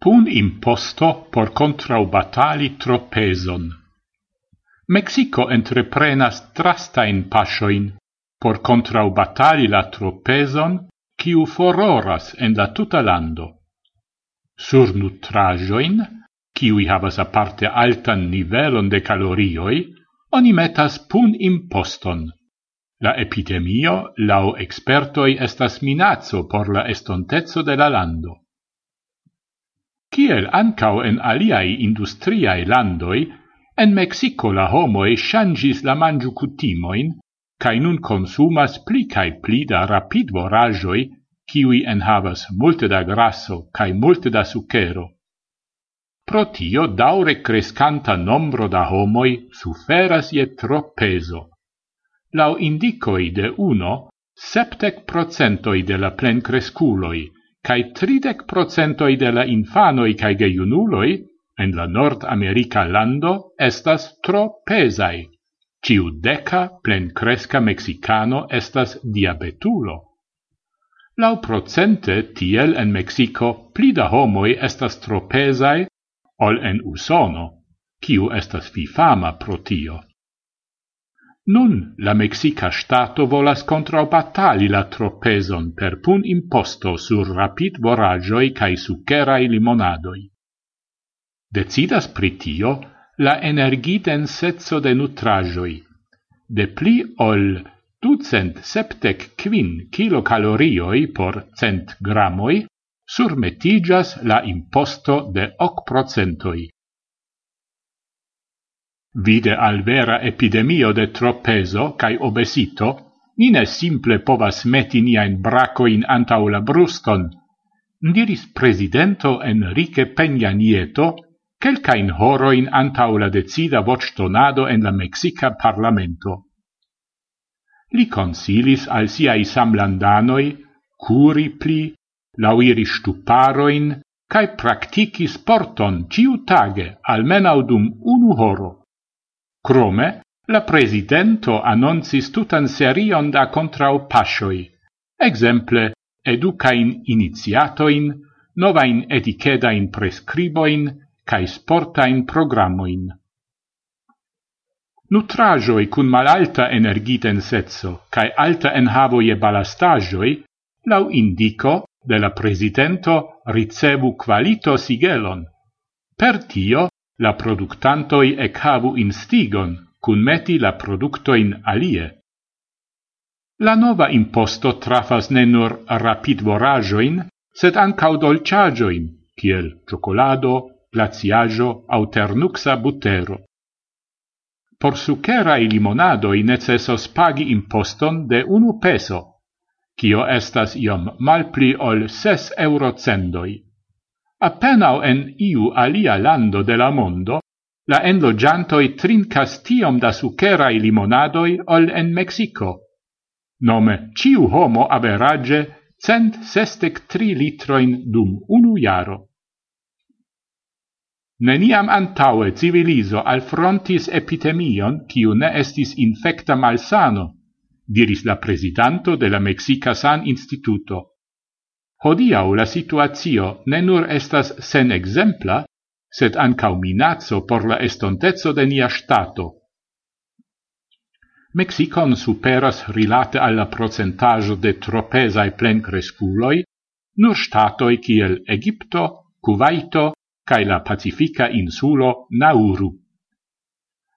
Pun imposto por contraubatali tropeson. Mexico entreprenas trastain pasioin por contraubatali la tropeson quiu fororas en la tuta lando. Sur nutrajoin, quiui havas aparte altan nivelon de calorioi, oni metas pun imposton. La epidemio, lau expertoi, estas minazzo por la estontezzo de la lando. Kiel ancau en aliai industriae landoi, en Mexico la homoj changis la mangiu cutimoin, cae nun consumas pli cae pli da rapid voragioi, kiwi en havas multe da grasso cae multe da sucero. Pro tio daure crescanta nombro da homoi suferas je tro peso. Lau indicoi de uno, septec procentoi de la plen cresculoi, cae tridec procentoi de la infanoi cae geiunuloi en la Nord-America lando estas tro pesai. Ciu deca plencresca Mexicano estas diabetulo. Lau procente tiel en Mexico pli da homoi estas tro pesai ol en Usono, kiu estas fifama pro tio. Nun la Mexica Stato volas contraubatali la tropeson per pun imposto sur rapid voragioi cae succerai limonadoi. Decidas pritio la energitensezzo de nutrajoi. De pli ol ducent septec quin kilocalorioi por cent gramoi surmetigas la imposto de hoc procentoi. Vide al vera epidemio de tropezo cae obesito, ni ne simple povas meti niain bracoin antau la bruston. Diris presidento Enrique Peña Nieto quelcain horoin antau la decida voctonado en la Mexica Parlamento. Li consilis al siai samlandanoi curi pli, lauiri stuparoin, cae practici sporton ciutage almenau dum unu horo. Crome, la presidento annoncis tutan serion da contrau pasioi, exemple educain iniziatoin, novain etichedain prescriboin, cae sportain programmoin. Nutrajoi cun malalta energitensetso cae alta enhavoie balastajoi, lau indico de la presidento ricevu qualito sigelon. Per tio la productantoi ecavu instigon cun meti la productoin alie. La nova imposto trafas ne nur rapid vorajoin, sed ancau dolciagioin, kiel cioccolado, glaciajo au ternuxa butero. Por limonado limonadoi necessos pagi imposton de unu peso, kio estas iom malpli ol ses eurocendoi. Appenao en iu alia lando de la mondo, la enlogiantoi trincas tiom da sucerai limonadoi ol en Mexico. Nome, ciu homo average cent sestec tri litroin dum unu jaro. Neniam antaue civiliso alfrontis epidemion kiu ne estis infecta malsano, diris la presidanto de la Mexica San Instituto. Hodiau la situatio ne nur estas sen exempla, sed ancau minazzo por la estontezzo de nia stato. Mexicon superas rilate alla procentaggio de tropesai plencresculoi nur statoi kiel Egipto, Kuwaito, cae la Pacifica insulo Nauru.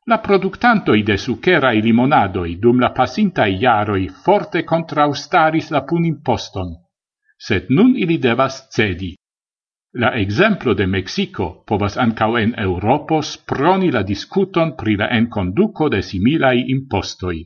La productantoi de sucerae limonadoi dum la pasintai iaroi forte contraustaris la punimposton sed nun ili devas cedi. La exemplo de Mexico povas ancau en Europos proni la discuton pri la enconduco de similai impostoi.